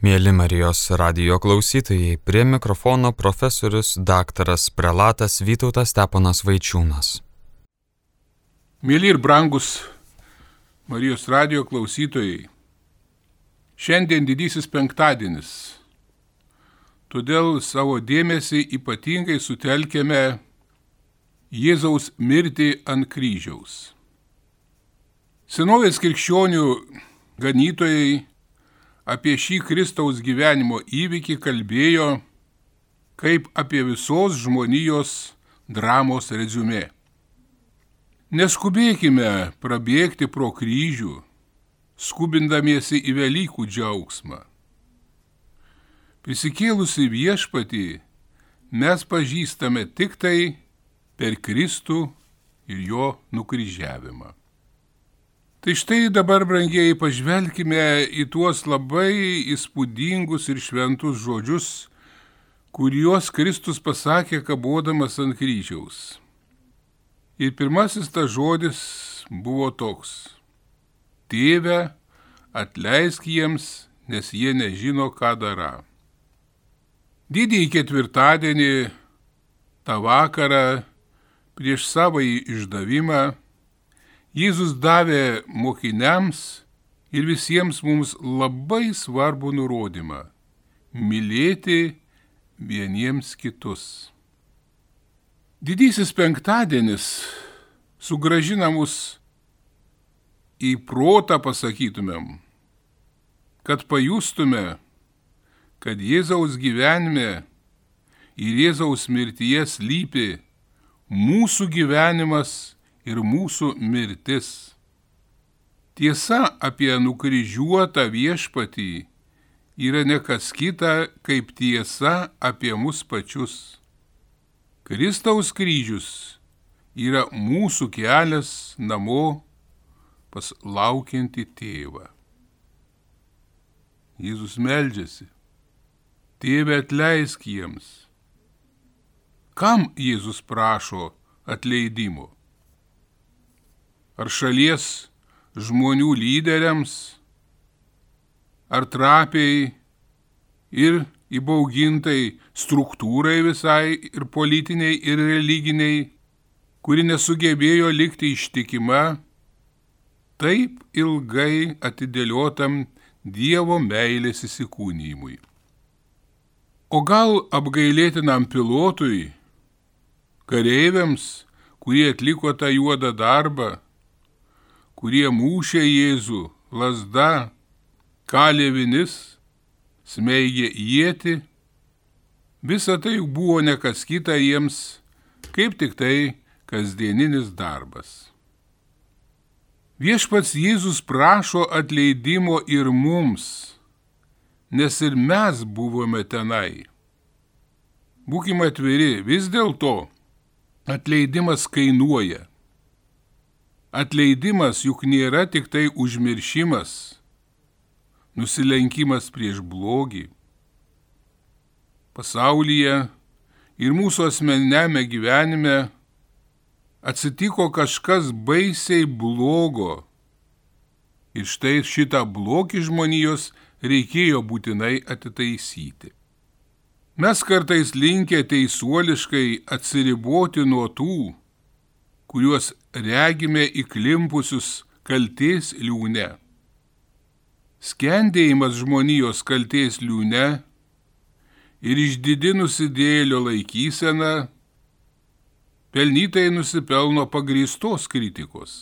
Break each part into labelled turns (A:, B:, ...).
A: Mėly Marijos radio klausytojai, prie mikrofono profesorius daktaras prelatas Vytautas Steponas Vaičiūnas.
B: Mėly ir brangus Marijos radio klausytojai, šiandien didysis penktadienis, todėl savo dėmesį ypatingai sutelkėme Jėzaus mirtį ant kryžiaus. Senovės krikščionių ganytojai apie šį Kristaus gyvenimo įvykį kalbėjo kaip apie visos žmonijos dramos rezumė. Neskubėkime prabėgti pro kryžių, skubindamiesi į Velykų džiaugsmą. Prisikėlusi viešpatį mes pažįstame tik tai per Kristų ir jo nukryžiavimą. Tai štai dabar, brangieji, pažvelkime į tuos labai įspūdingus ir šventus žodžius, kuriuos Kristus pasakė kabodamas ant kryžiaus. Ir pirmasis tas žodis buvo toks. Tėve, atleisk jiems, nes jie nežino, ką dara. Didįjį ketvirtadienį, tą vakarą, prieš savąjį išdavimą, Jėzus davė mokiniams ir visiems mums labai svarbų nurodymą - mylėti vieniems kitus. Didysis penktadienis sugražina mus į protą, pasakytumėm, kad pajustume, kad Jėzaus gyvenime ir Jėzaus mirtyje slypi mūsų gyvenimas ir mūsų mirtis. Tiesa apie nukryžiuotą viešpatį yra ne kas kita kaip tiesa apie mus pačius. Kristaus kryžius yra mūsų kelias namo pas laukiantį tėvą. Jėzus meldžiasi. Tėve atleisk jiems. Kam Jėzus prašo atleidimo? Ar šalies žmonių lyderiams, ar trapiai ir įbaugintai struktūrai visai ir politiniai ir religiniai, kuri nesugebėjo likti ištikima taip ilgai atidėliotam Dievo meilės įsikūnymui. O gal apgailėtinam pilotui, kareiviams, kurie atliko tą juodą darbą, kurie mūšė Jėzų lasda, kalė vinis, smeigė jėti, visa tai buvo nekas kita jiems, kaip tik tai kasdieninis darbas. Viešpats Jėzus prašo atleidimo ir mums, nes ir mes buvome tenai. Būkime atviri, vis dėlto atleidimas kainuoja. Atleidimas juk nėra tik tai užmiršimas, nusilenkimas prieš blogį. Pasaulyje ir mūsų asmeniniame gyvenime atsitiko kažkas baisiai blogo. Ir štai šitą blogį žmonijos reikėjo būtinai atitaisyti. Mes kartais linkę teisuoliškai atsiriboti nuo tų, kuriuos regime įklimpusius kalties liūne. Skendėjimas žmonijos kalties liūne ir išdidi nusidėlio laikysena pelnytai nusipelno pagrįstos kritikos.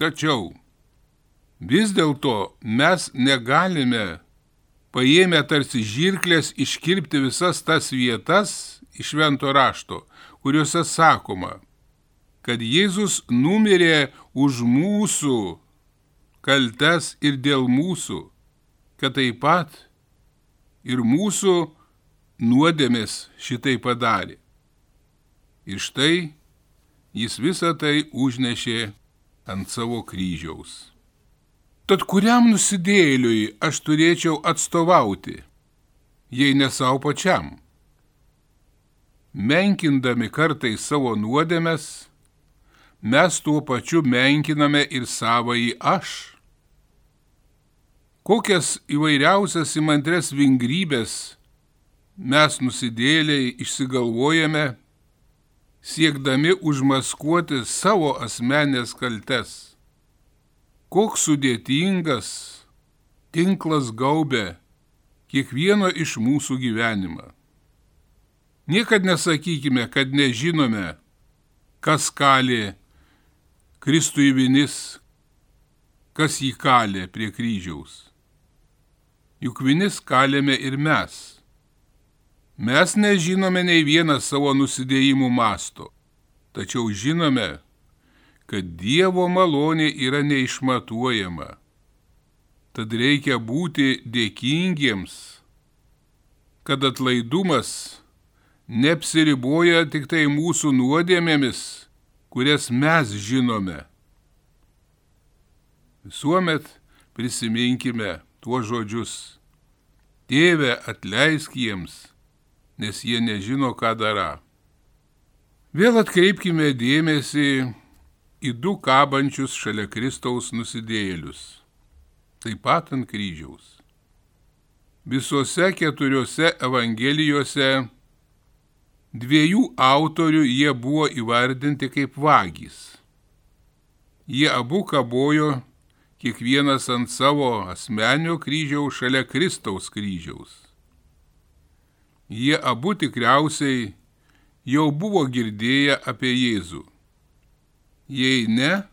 B: Tačiau vis dėlto mes negalime paėmę tarsi žirklės iškirpti visas tas vietas iš švento rašto, kuriuose sakoma, kad Jėzus numirė už mūsų kaltes ir dėl mūsų, kad taip pat ir mūsų nuodėmės šitai padarė. Ir štai jis visą tai užnešė ant savo kryžiaus. Tad kuriam nusidėliui aš turėčiau atstovauti, jei ne savo pačiam? Menkindami kartai savo nuodėmes, mes tuo pačiu menkiname ir savąjį aš. kokias įvairiausias įmantres vingrybės mes nusidėliai išsigalvojame, siekdami užmaskuoti savo asmenės kaltes. Koks sudėtingas tinklas gaubė kiekvieno iš mūsų gyvenimą. Niekad nesakykime, kad nežinome, kas kalė Kristui vinis, kas jį kalė prie kryžiaus. Juk vinis kalėme ir mes. Mes nežinome nei vieną savo nusidėjimų masto, tačiau žinome, kad Dievo malonė yra neišmatuojama. Tad reikia būti dėkingiems, kad atlaidumas neapsiriboja tik tai mūsų nuodėmėmis, kurias mes žinome. Visuomet prisiminkime tuos žodžius. Tėve atleisk jiems, nes jie nežino, ką dara. Vėl atkreipkime dėmesį į du kabančius šalia Kristaus nusidėjėlius, taip pat ant kryžiaus. Visose keturiose evangelijose Dviejų autorių jie buvo įvardinti kaip vagys. Jie abu kabojo kiekvienas ant savo asmenio kryžiaus šalia Kristaus kryžiaus. Jie abu tikriausiai jau buvo girdėję apie Jėzų. Jei ne,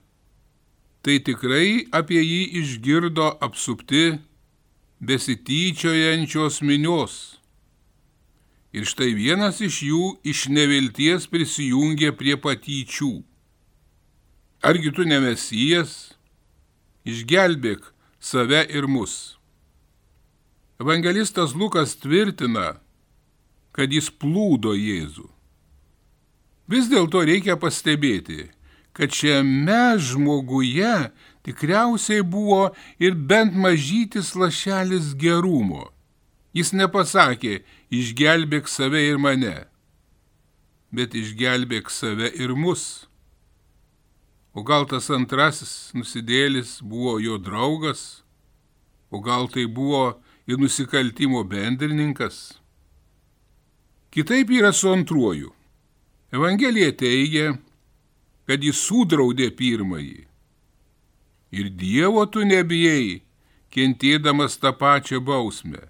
B: tai tikrai apie jį išgirdo apsupti besityčiojančios minios Ir štai vienas iš jų iš nevilties prisijungė prie patyčių. Argi tu nemesijas? Išgelbėk save ir mus. Evangelistas Lukas tvirtina, kad jis plūdo Jėzų. Vis dėlto reikia pastebėti, kad šiame žmoguje tikriausiai buvo ir bent mažytis lašelis gerumo. Jis nepasakė, išgelbėk save ir mane, bet išgelbėk save ir mus. O gal tas antrasis nusidėlis buvo jo draugas, o gal tai buvo ir nusikaltimo bendrininkas. Kitaip yra su antruoju. Evangelija teigia, kad jis sudraudė pirmąjį. Ir Dievo tu nebijai, kentėdamas tą pačią bausmę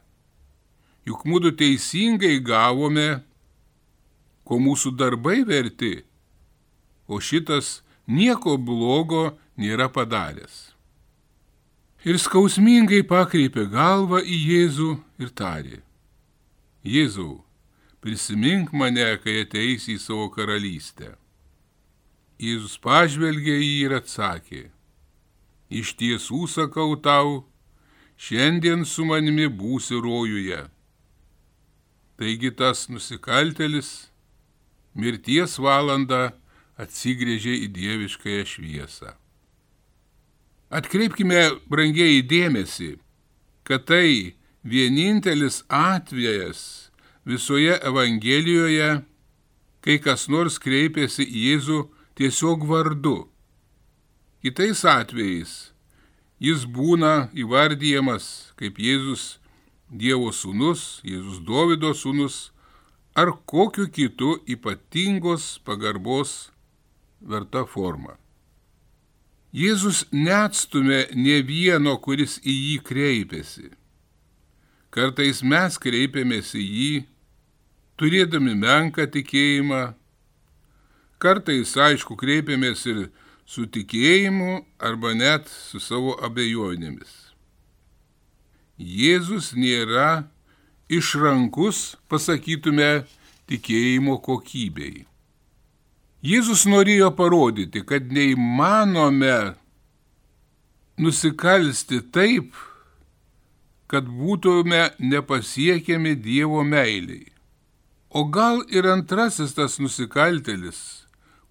B: juk mūdu teisingai gavome, ko mūsų darbai verti, o šitas nieko blogo nėra padaręs. Ir skausmingai pakreipė galvą į Jėzų ir tarė, Jėzau, prisimink mane, kai ateisi į savo karalystę. Jėzus pažvelgė jį ir atsakė, iš tiesų sakau tau, šiandien su manimi būsi rojuje. Taigi tas nusikaltelis mirties valandą atsigrėžė į dieviškąją šviesą. Atkreipkime brangiai dėmesį, kad tai vienintelis atvejas visoje Evangelijoje, kai kas nors kreipėsi į Jėzų tiesiog vardu. Kitais atvejais jis būna įvardyjamas kaip Jėzus Dievo sūnus, Jėzus Dovido sūnus ar kokiu kitu ypatingos pagarbos verta forma. Jėzus neatstumė ne vieno, kuris į jį kreipėsi. Kartais mes kreipiamės į jį, turėdami menką tikėjimą, kartais, aišku, kreipiamės ir su tikėjimu arba net su savo abejonėmis. Jėzus nėra išrankus, pasakytume, tikėjimo kokybei. Jėzus norėjo parodyti, kad neįmanome nusikalsti taip, kad būtume nepasiekiami Dievo meiliai. O gal ir antrasis tas nusikaltelis,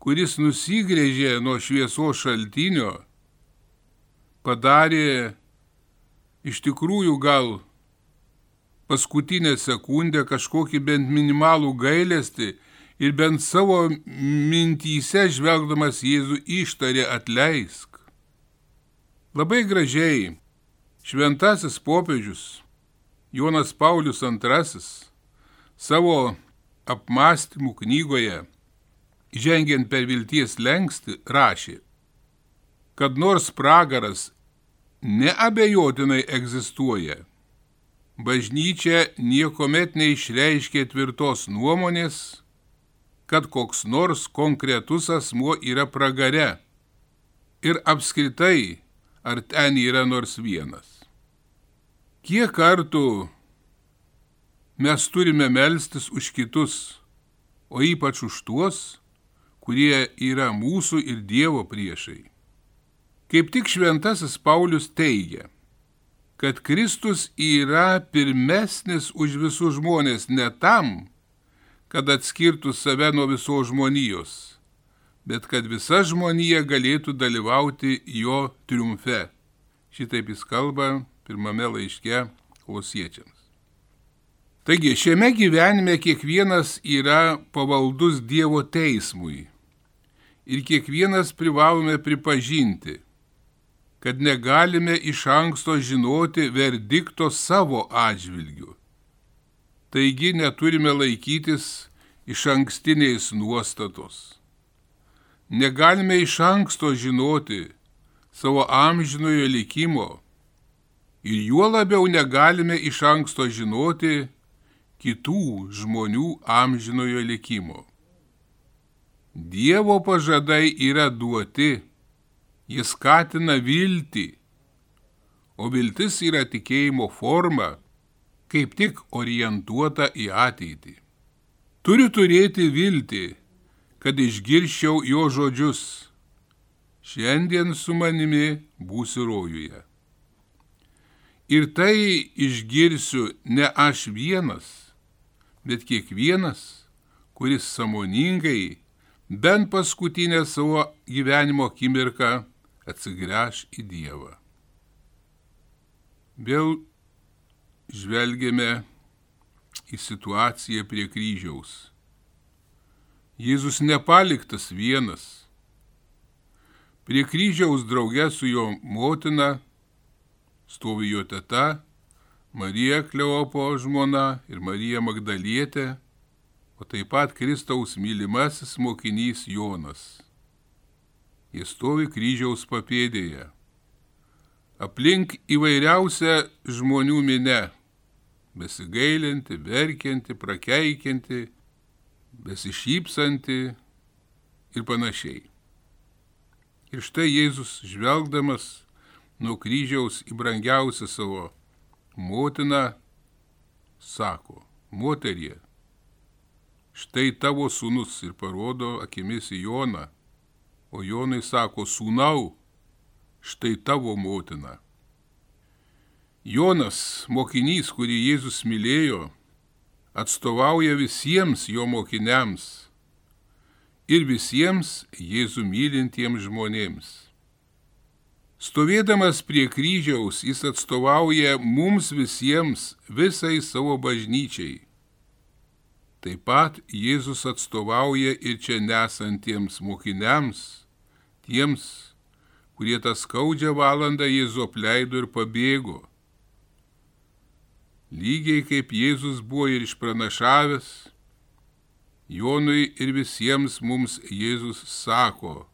B: kuris nusigrėžė nuo šviesos šaltinio, padarė iš tikrųjų gal paskutinę sekundę kažkokį bent minimalų gailestį ir bent savo mintyse žvelgdamas Jėzų ištarė atleisk. Labai gražiai Šventasis popiežius Jonas Paulius II savo apmąstymų knygoje Žengiant per vilties lengsti rašė, kad nors pragaras neabejotinai egzistuoja, bažnyčia niekuomet neišreiškė tvirtos nuomonės, kad koks nors konkretus asmuo yra pragare ir apskritai, ar ten yra nors vienas. Kiek kartų mes turime melstis už kitus, o ypač už tuos, kurie yra mūsų ir Dievo priešai. Kaip tik šventasis Paulius teigia, kad Kristus yra pirmesnis už visus žmonės ne tam, kad atskirtų save nuo visos žmonijos, bet kad visa žmonija galėtų dalyvauti jo triumfe. Šitaip jis kalba pirmame laiške klausiečiams. Taigi šiame gyvenime kiekvienas yra pavaldus Dievo teismui ir kiekvienas privalome pripažinti, kad negalime iš anksto žinoti verdikto savo atžvilgių. Taigi neturime laikytis iš ankstiniais nuostatos. Negalime iš anksto žinoti savo amžinojo likimo ir juo labiau negalime iš anksto žinoti kitų žmonių amžinojo likimo. Dievo pažadai yra duoti, jis skatina viltį, o viltis yra tikėjimo forma, kaip tik orientuota į ateitį. Turiu turėti viltį, kad išgirščiau jo žodžius. Šiandien su manimi būsiu rojuje. Ir tai išgirsiu ne aš vienas, bet kiekvienas, kuris samoningai bent paskutinę savo gyvenimo akimirką atsigręš į Dievą. Vėl žvelgiame į situaciją prie kryžiaus. Jėzus nepaliktas vienas. Prie kryžiaus draugė su jo motina stovi jo teta, Marija Kleopo žmona ir Marija Magdalietė o taip pat Kristaus mylimasis mokinys Jonas. Jis stovi kryžiaus papėdėje. Aplink įvairiausią žmonių minę - besigailinti, verkianti, prakeikianti, besišypsanti ir panašiai. Ir štai Jėzus žvelgdamas nuo kryžiaus į brangiausią savo motiną, sako, moterie, štai tavo sūnus ir parodo akimis į Joną, o Jonai sako, sūnau, štai tavo motina. Jonas, mokinys, kurį Jėzus mylėjo, atstovauja visiems jo mokiniams ir visiems Jėzų mylintiems žmonėms. Stovėdamas prie kryžiaus, jis atstovauja mums visiems, visai savo bažnyčiai. Taip pat Jėzus atstovauja ir čia nesantiems mokiniams, tiems, kurie tą skaudžią valandą Jėzų apleido ir pabėgo. Lygiai kaip Jėzus buvo ir išpranašavęs, Jonui ir visiems mums Jėzus sako,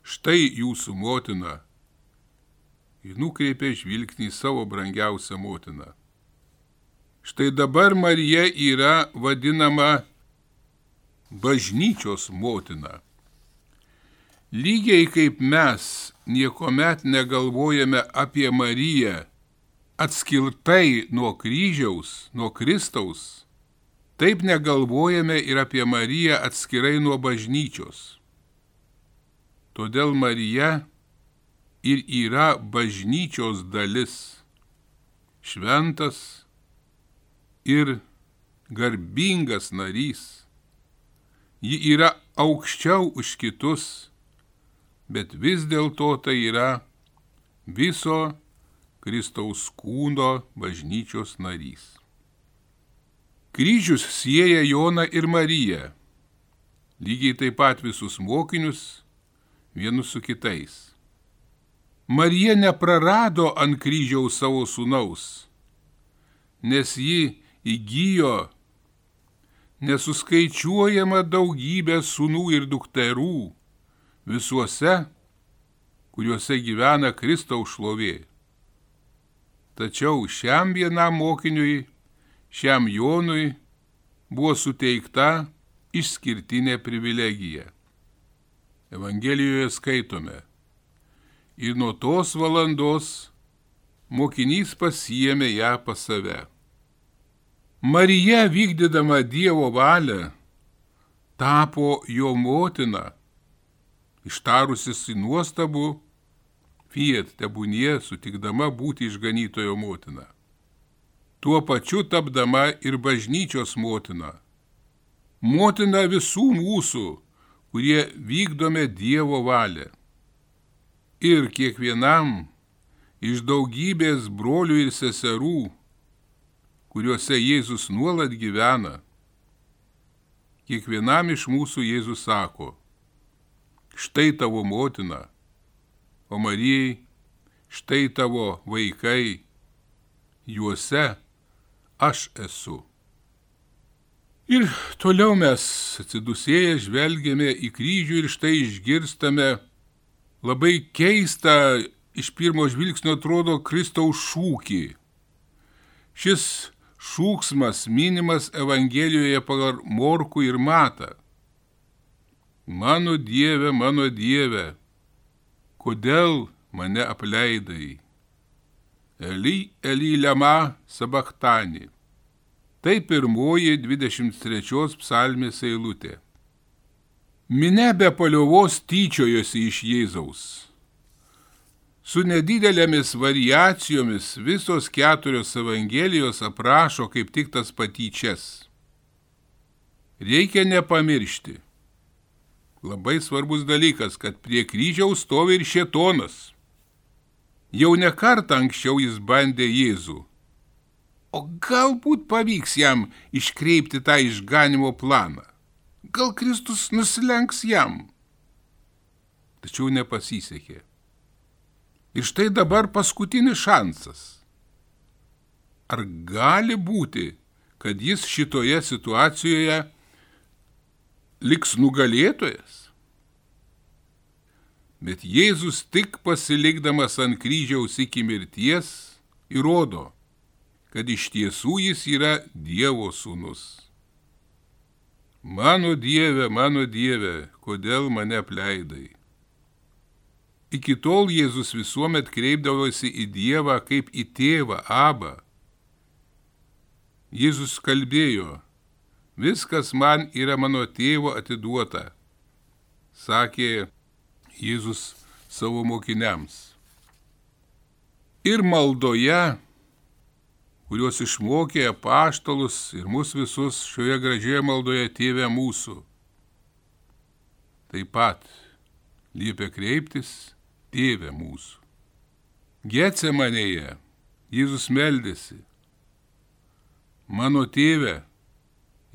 B: štai jūsų motina, ir nukreipė žvilgsnį į savo brangiausią motiną. Štai dabar Marija yra vadinama bažnyčios motina. Lygiai kaip mes niekuomet negalvojame apie Mariją atskirtai nuo kryžiaus, nuo Kristaus, taip negalvojame ir apie Mariją atskirai nuo bažnyčios. Todėl Marija ir yra bažnyčios dalis, šventas, ir garbingas narys. Ji yra aukščiau už kitus, bet vis dėlto tai yra viso Kristaus kūno bažnyčios narys. Kryžius sieja Joną ir Mariją, lygiai taip pat visus mokinius vienus su kitais. Marija neprarado ant kryžiaus savo sūnaus, nes ji įgyjo nesuskaičiuojama daugybė sūnų ir dukterų visuose, kuriuose gyvena Kristaus šlovė. Tačiau šiam vienam mokiniui, šiam Jonui buvo suteikta išskirtinė privilegija. Evangelijoje skaitome. Ir nuo tos valandos mokinys pasijėmė ją pas save. Marija vykdydama Dievo valią tapo jo motina, ištarusis į nuostabų, fiat tebūnie sutikdama būti išganytojo motina. Tuo pačiu tapdama ir bažnyčios motina. Motina visų mūsų, kurie vykdome Dievo valią. Ir kiekvienam iš daugybės brolių ir seserų kuriuose Jėzus nuolat gyvena. Kiekvienam iš mūsų Jėzus sako, štai tavo motina, o Marijai, štai tavo vaikai, juose aš esu. Ir toliau mes atsidusėję žvelgiame į kryžių ir štai išgirstame labai keistą, iš pirmo žvilgsnio atrodo Kristaus šūkį. Šis šūksmas minimas Evangelijoje pagal Morkų ir Matą. Mano Dieve, mano Dieve, kodėl mane apleidai? Eli, Eli Lema Sabachtani. Tai pirmoji 23 psalmės eilutė. Mine be paliovos tyčiojosi iš Jėzaus. Su nedidelėmis variacijomis visos keturios Evangelijos aprašo kaip tik tas patyčias. Reikia nepamiršti. Labai svarbus dalykas, kad prie kryžiaus stovi ir šetonas. Jau ne kartą anksčiau jis bandė Jėzų. O galbūt pavyks jam iškreipti tą išganimo planą. Gal Kristus nusilenks jam. Tačiau nepasisekė. Ir štai dabar paskutinis šansas. Ar gali būti, kad jis šitoje situacijoje liks nugalėtojas? Bet Jėzus tik pasilikdamas ant kryžiaus iki mirties įrodo, kad iš tiesų jis yra Dievo sūnus. Mano Dieve, mano Dieve, kodėl mane apleidai? Iki tol Jėzus visuomet kreipdavosi į Dievą kaip į tėvą, abą. Jėzus kalbėjo, viskas man yra mano tėvo atiduota, sakė Jėzus savo mokiniams. Ir maldoje, kuriuos išmokė paštalus ir mus visus šioje gražioje maldoje tėvė mūsų, taip pat liepia kreiptis tėve mūsų. Getsemanėje Jėzus meldėsi. Mano tėve,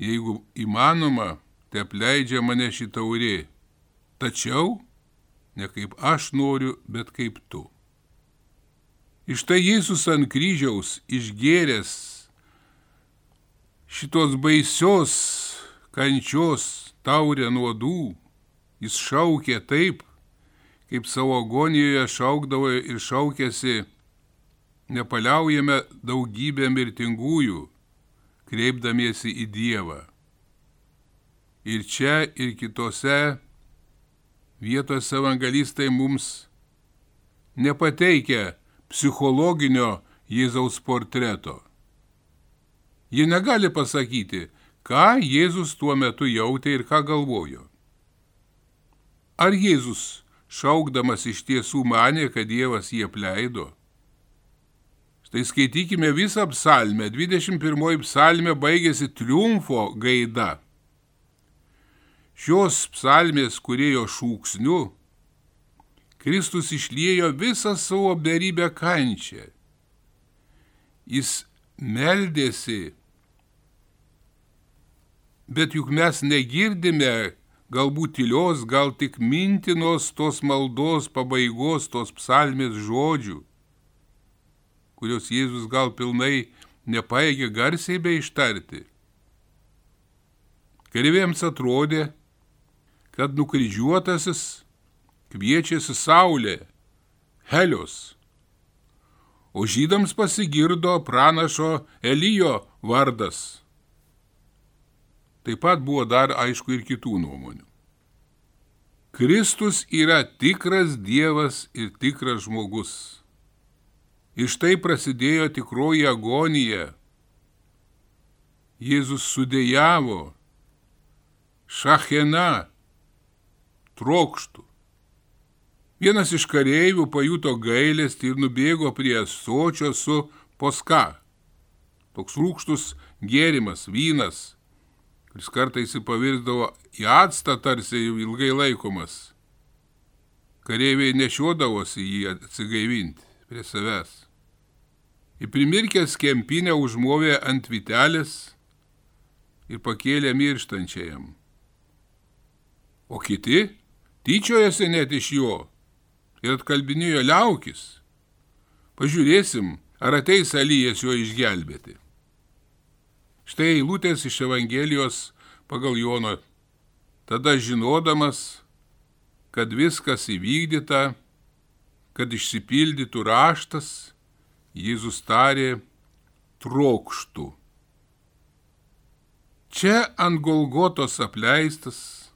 B: jeigu įmanoma, te apleidžia mane šį taurė, tačiau ne kaip aš noriu, bet kaip tu. Iš tai Jėzus ant kryžiaus išgėręs šitos baisios kančios taurę nuodų, jis šaukė taip, kaip savo agonijoje šaukdavo ir šaukėsi, nepaliaujame daugybę mirtingųjų, kreipdamiesi į Dievą. Ir čia, ir kitose vietose evangelistai mums nepateikia psichologinio Jėzaus portreto. Jie negali pasakyti, ką Jėzus tuo metu jautė ir ką galvojo. Ar Jėzus šaukdamas iš tiesų manė, kad Dievas jį apleido. Štai skaitykime visą psalmę. 21 psalmė baigėsi triumfo gaida. Šios psalmės kurėjo šūksniu Kristus išliejo visą savo beribę kančią. Jis meldėsi, bet juk mes negirdime galbūt tylios, gal tik mintinos tos maldos pabaigos, tos psalmės žodžių, kurios Jėzus gal pilnai nepaėgė garsiai bei ištarti. Kareivėms atrodė, kad nukryžiuotasis kviečiasi Saulė, Helios, o žydams pasigirdo pranašo Elijo vardas. Taip pat buvo dar aišku ir kitų nuomonių. Kristus yra tikras Dievas ir tikras žmogus. Iš tai prasidėjo tikroji agonija. Jėzus sudėjavo, šachena, trokštų. Vienas iš kareivių pajuto gailestį ir nubėgo prie sočio su poska. Toks rūkštus gėrimas, vynas kuris kartais pavirsdavo į atstą tarsi ilgai laikomas. Kareiviai nešiodavosi jį atsigaivinti prie savęs. Į primirkęs kempinę užmovė ant vitelės ir pakėlė mirštančiajam. O kiti tyčiojasi net iš jo ir atkalbinėjo liaukis. Pažiūrėsim, ar ateis Alyjas jo išgelbėti. Štai eilutės iš Evangelijos pagal Jono. Tada žinodamas, kad viskas įvykdyta, kad išsipildytų raštas, Jėzus tarė trokštų. Čia ant Golgotos apleistas,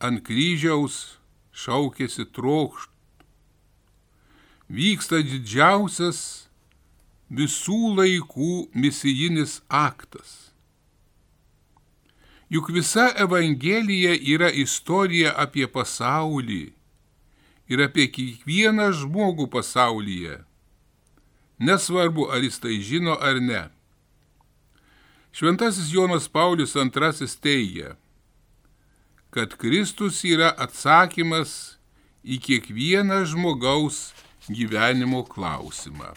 B: ant kryžiaus šaukėsi trokštų. Vyksta didžiausias visų laikų misijinis aktas. Juk visa Evangelija yra istorija apie pasaulį ir apie kiekvieną žmogų pasaulyje. Nesvarbu, ar jis tai žino ar ne. Šventasis Jonas Paulius II teigia, kad Kristus yra atsakymas į kiekvieną žmogaus gyvenimo klausimą.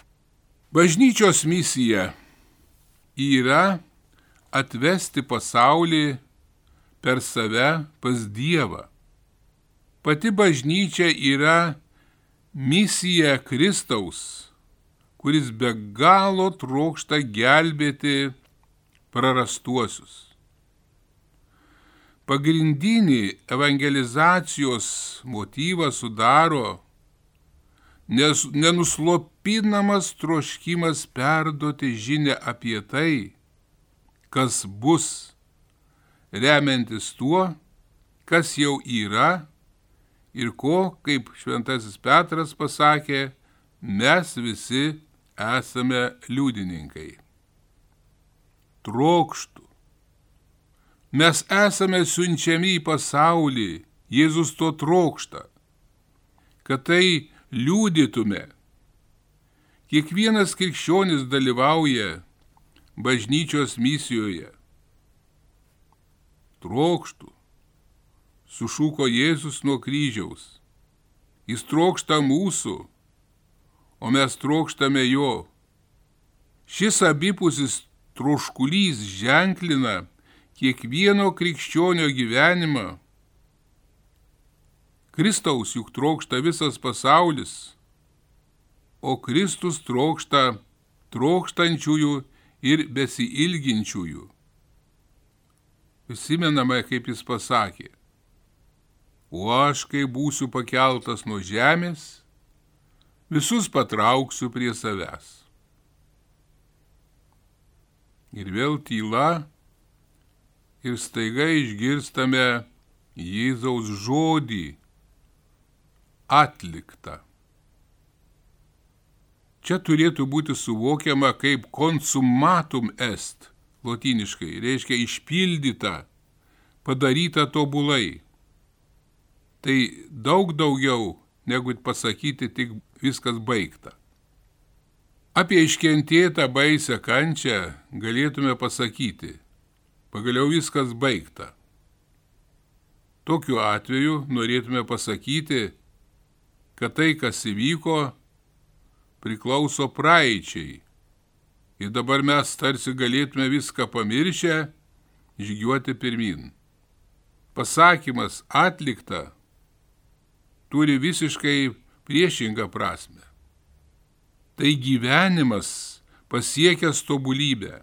B: Bažnyčios misija yra atvesti pasaulį per save pas Dievą. Pati bažnyčia yra misija Kristaus, kuris be galo trokšta gelbėti prarastuosius. Pagrindinį evangelizacijos motyvą sudaro nes nenuslopinamas troškimas perduoti žinę apie tai, kas bus, remiantis tuo, kas jau yra ir ko, kaip šventasis Petras pasakė, mes visi esame liudininkai. Trokštų. Mes esame siunčiami į pasaulį, Jėzus to trokšta, kad tai liūdytume. Kiekvienas krikščionis dalyvauja bažnyčios misijoje. Trokštų, sušūko Jėzus nuo kryžiaus. Jis trokšta mūsų, o mes trokštame jo. Šis abipusis troškulys ženklina kiekvieno krikščionio gyvenimą Kristaus juk trokšta visas pasaulis, o Kristus trokšta trokštančiųjų ir besiilginčiųjų. Prisimename, kaip jis pasakė, o aš, kai būsiu pakeltas nuo žemės, visus patrauksiu prie savęs. Ir vėl tyla, ir staiga išgirstame Jėzaus žodį atlikta. Čia turėtų būti suvokiama kaip konsumatum est, lotiniškai, reiškia išpildyta, padaryta tobulai. Tai daug daugiau negu pasakyti tik viskas baigta. Apie iškentėtą baisę kančią galėtume pasakyti, pagaliau viskas baigta. Tokiu atveju norėtume pasakyti, kad tai, kas įvyko, priklauso praeičiai. Ir dabar mes tarsi galėtume viską pamiršę, žygiuoti pirmin. pasakymas atlikta turi visiškai priešingą prasme. Tai gyvenimas pasiekęs tobulybę.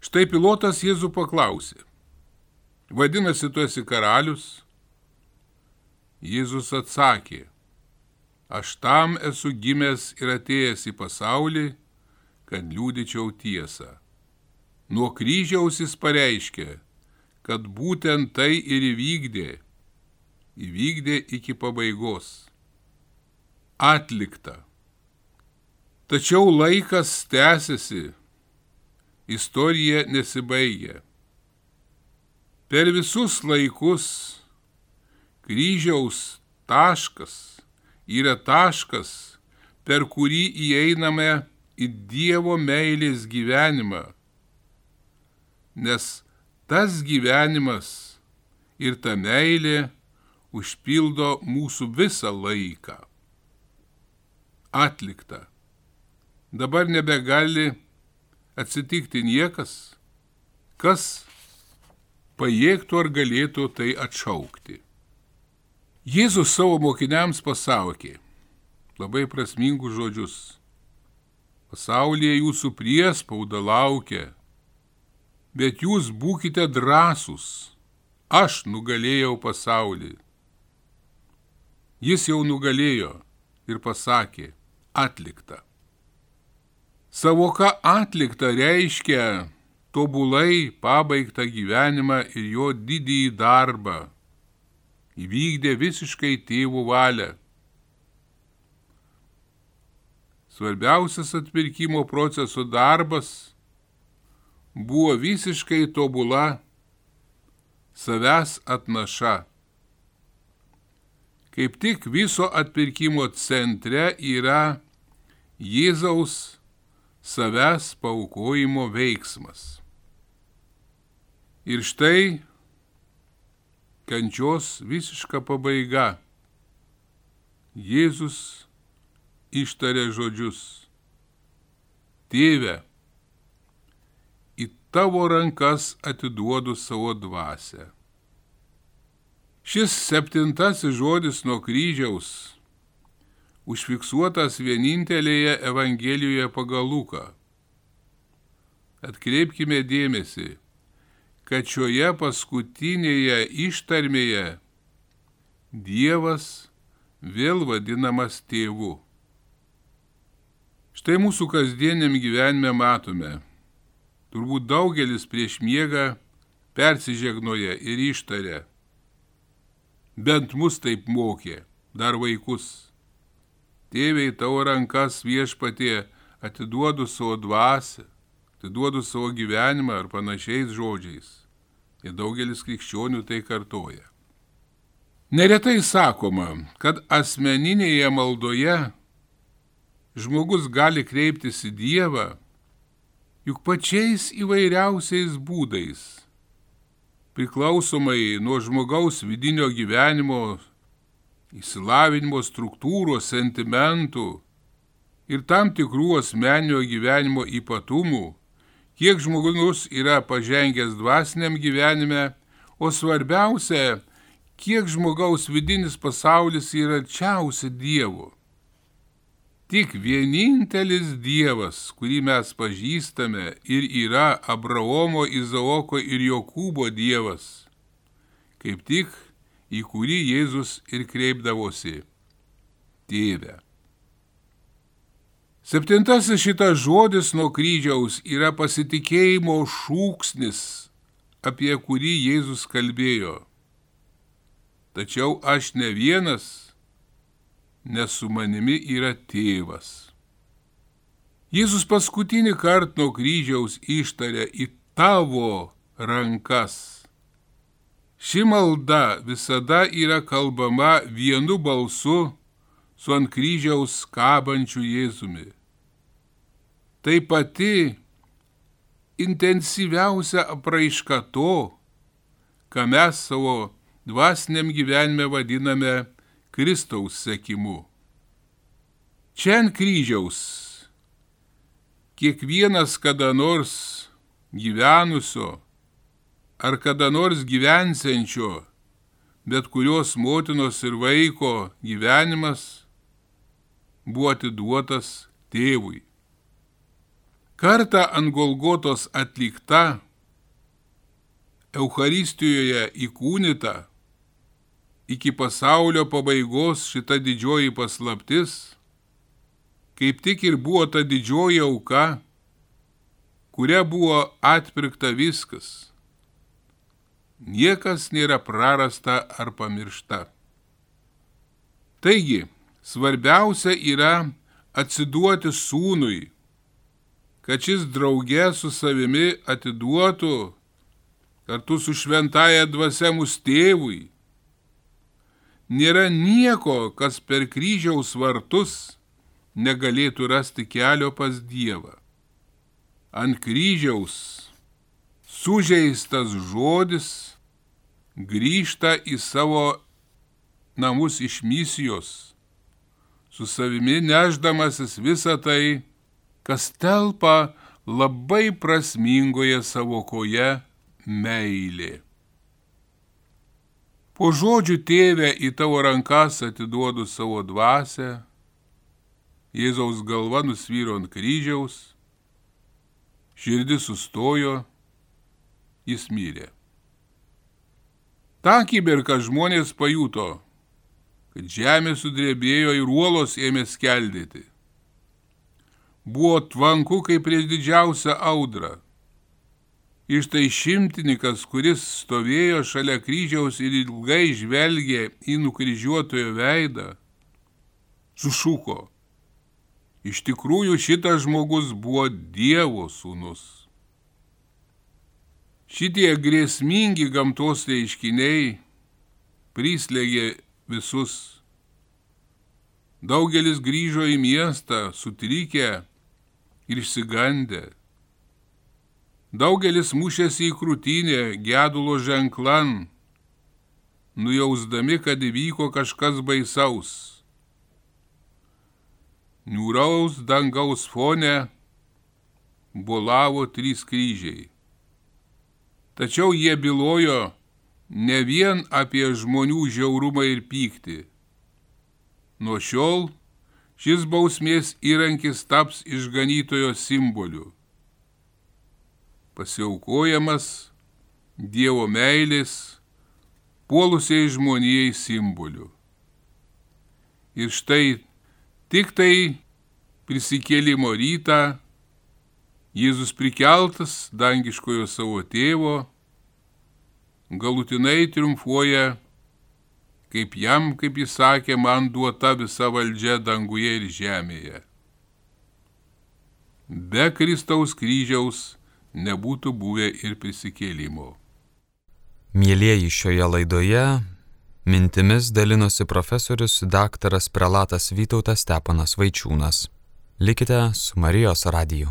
B: Štai pilotas Jėzų paklausė. Vadinasi, tu esi karalius? Jėzus atsakė, aš tam esu gimęs ir atėjęs į pasaulį, kad liūdyčiau tiesą. Nuo kryžiaus jis pareiškė, kad būtent tai ir įvykdė, įvykdė iki pabaigos. Atlikta. Tačiau laikas tęsiasi, istorija nesibaigia. Per visus laikus kryžiaus taškas yra taškas, per kurį įeiname į Dievo meilės gyvenimą, nes tas gyvenimas ir ta meilė užpildo mūsų visą laiką. Atlikta. Dabar nebegali atsitikti niekas, kas pajėgtų ar galėtų tai atšaukti. Jėzus savo mokiniams pasakė labai prasmingus žodžius. Pasaulyje jūsų priespauda laukia bet jūs būkite drąsūs, aš nugalėjau pasaulį. Jis jau nugalėjo ir pasakė, atlikta. Savoka atlikta reiškia tobulai pabaigtą gyvenimą ir jo didįjį darbą. Įvykdė visiškai tėvų valią. Svarbiausias atpirkimo proceso darbas buvo visiškai tobula savęs atnaša. Kaip tik viso atpirkimo centre yra Jėzaus savęs paukojimo veiksmas. Ir štai kančios visiška pabaiga. Jėzus ištarė žodžius. Tėve, tavo rankas atiduodu savo dvasę. Šis septintasis žodis nuo kryžiaus užfiksuotas vienintelėje Evangelijoje pagal Luką. Atkreipkime dėmesį, kad šioje paskutinėje ištarmėje Dievas vėl vadinamas tėvu. Štai mūsų kasdieniam gyvenime matome, Turbūt daugelis prieš miegą persižegnoja ir ištarė. Bent mus taip mokė, dar vaikus. Tėviai tavo rankas viešpatie atiduodu savo dvasę, atiduodu savo gyvenimą ar panašiais žodžiais. Ir daugelis krikščionių tai kartoja. Neretai sakoma, kad asmeninėje maldoje žmogus gali kreiptis į Dievą juk pačiais įvairiausiais būdais, priklausomai nuo žmogaus vidinio gyvenimo, įsilavinimo struktūros, sentimentų ir tam tikrų asmenio gyvenimo ypatumų, kiek žmogus yra pažengęs dvasiniam gyvenime, o svarbiausia, kiek žmogaus vidinis pasaulis yra arčiausia Dievo. Tik vienintelis Dievas, kurį mes pažįstame ir yra Abraomo, Izaoko ir Jokūbo Dievas, kaip tik į kurį Jėzus ir kreipdavosi - Tėve. Septintasis šitas žodis nuo kryžiaus yra pasitikėjimo šūksnis, apie kurį Jėzus kalbėjo. Tačiau aš ne vienas, nes su manimi yra tėvas. Jėzus paskutinį kartą nuo kryžiaus ištarė į tavo rankas. Ši malda visada yra kalbama vienu balsu su ant kryžiaus kabančiu Jėzumi. Tai pati intensyviausia apraiška to, ką mes savo dvasiniam gyvenime vadiname Kristaus sekimu. Čia ant kryžiaus kiekvienas kada nors gyvenusio ar kada nors gyvensiančio, bet kurios motinos ir vaiko gyvenimas buvo atiduotas tėvui. Kartą ant Golgotos atlikta, Eucharistijoje įkūnyta, iki pasaulio pabaigos šita didžioji paslaptis, kaip tik ir buvo ta didžioji auka, kuria buvo atpirkta viskas. Niekas nėra prarasta ar pamiršta. Taigi, svarbiausia yra atsiduoti sūnui, kad šis draugė su savimi atiduotų kartu su šventaja dvasia mus tėvui Nėra nieko, kas per kryžiaus vartus negalėtų rasti kelio pas Dievą. Ant kryžiaus sužeistas žodis grįžta į savo namus iš misijos, su savimi neždamasis visą tai, kas telpa labai prasmingoje savokoje meilė. Po žodžių tėvę į tavo rankas atiduodu savo dvasę, Jėzaus galva nusvyro ant kryžiaus, širdis sustojo, jis mirė. Ta akimirka žmonės pajuto, kad žemė sudrebėjo ir uolos ėmė skeldėti. Buvo tvanku kaip prieš didžiausią audrą. Iš tai šimtininkas, kuris stovėjo šalia kryžiaus ir ilgai žvelgė į nukryžiuotojo veidą, sušuko. Iš tikrųjų šitas žmogus buvo Dievo sūnus. Šitie grėsmingi gamtos reiškiniai prislėgė visus. Daugelis grįžo į miestą sutrikę ir išsigandę. Daugelis mušėsi į krūtinę gedulo ženklan, nujausdami, kad įvyko kažkas baisaus. Niūraus dangaus fone bolavo trys kryžiai. Tačiau jie bylojo ne vien apie žmonių žiaurumą ir pyktį. Nuo šiol šis bausmės įrankis taps išganytojo simboliu pasiaukojamas Dievo meilės puolusiai žmonijai simboliu. Ir štai tik tai prisikėlimo rytą Jėzus prikeltas dangiškojo savo tėvo galutinai triumfuoja, kaip jam, kaip jis sakė, man duota visa valdžia danguje ir žemėje. Be Kristaus kryžiaus nebūtų buvę ir prisikėlimo.
A: Mėlyjeji šioje laidoje mintimis dalinosi profesorius daktaras prelatas Vytautas Stepanas Vaičiūnas. Likite su Marijos radiju.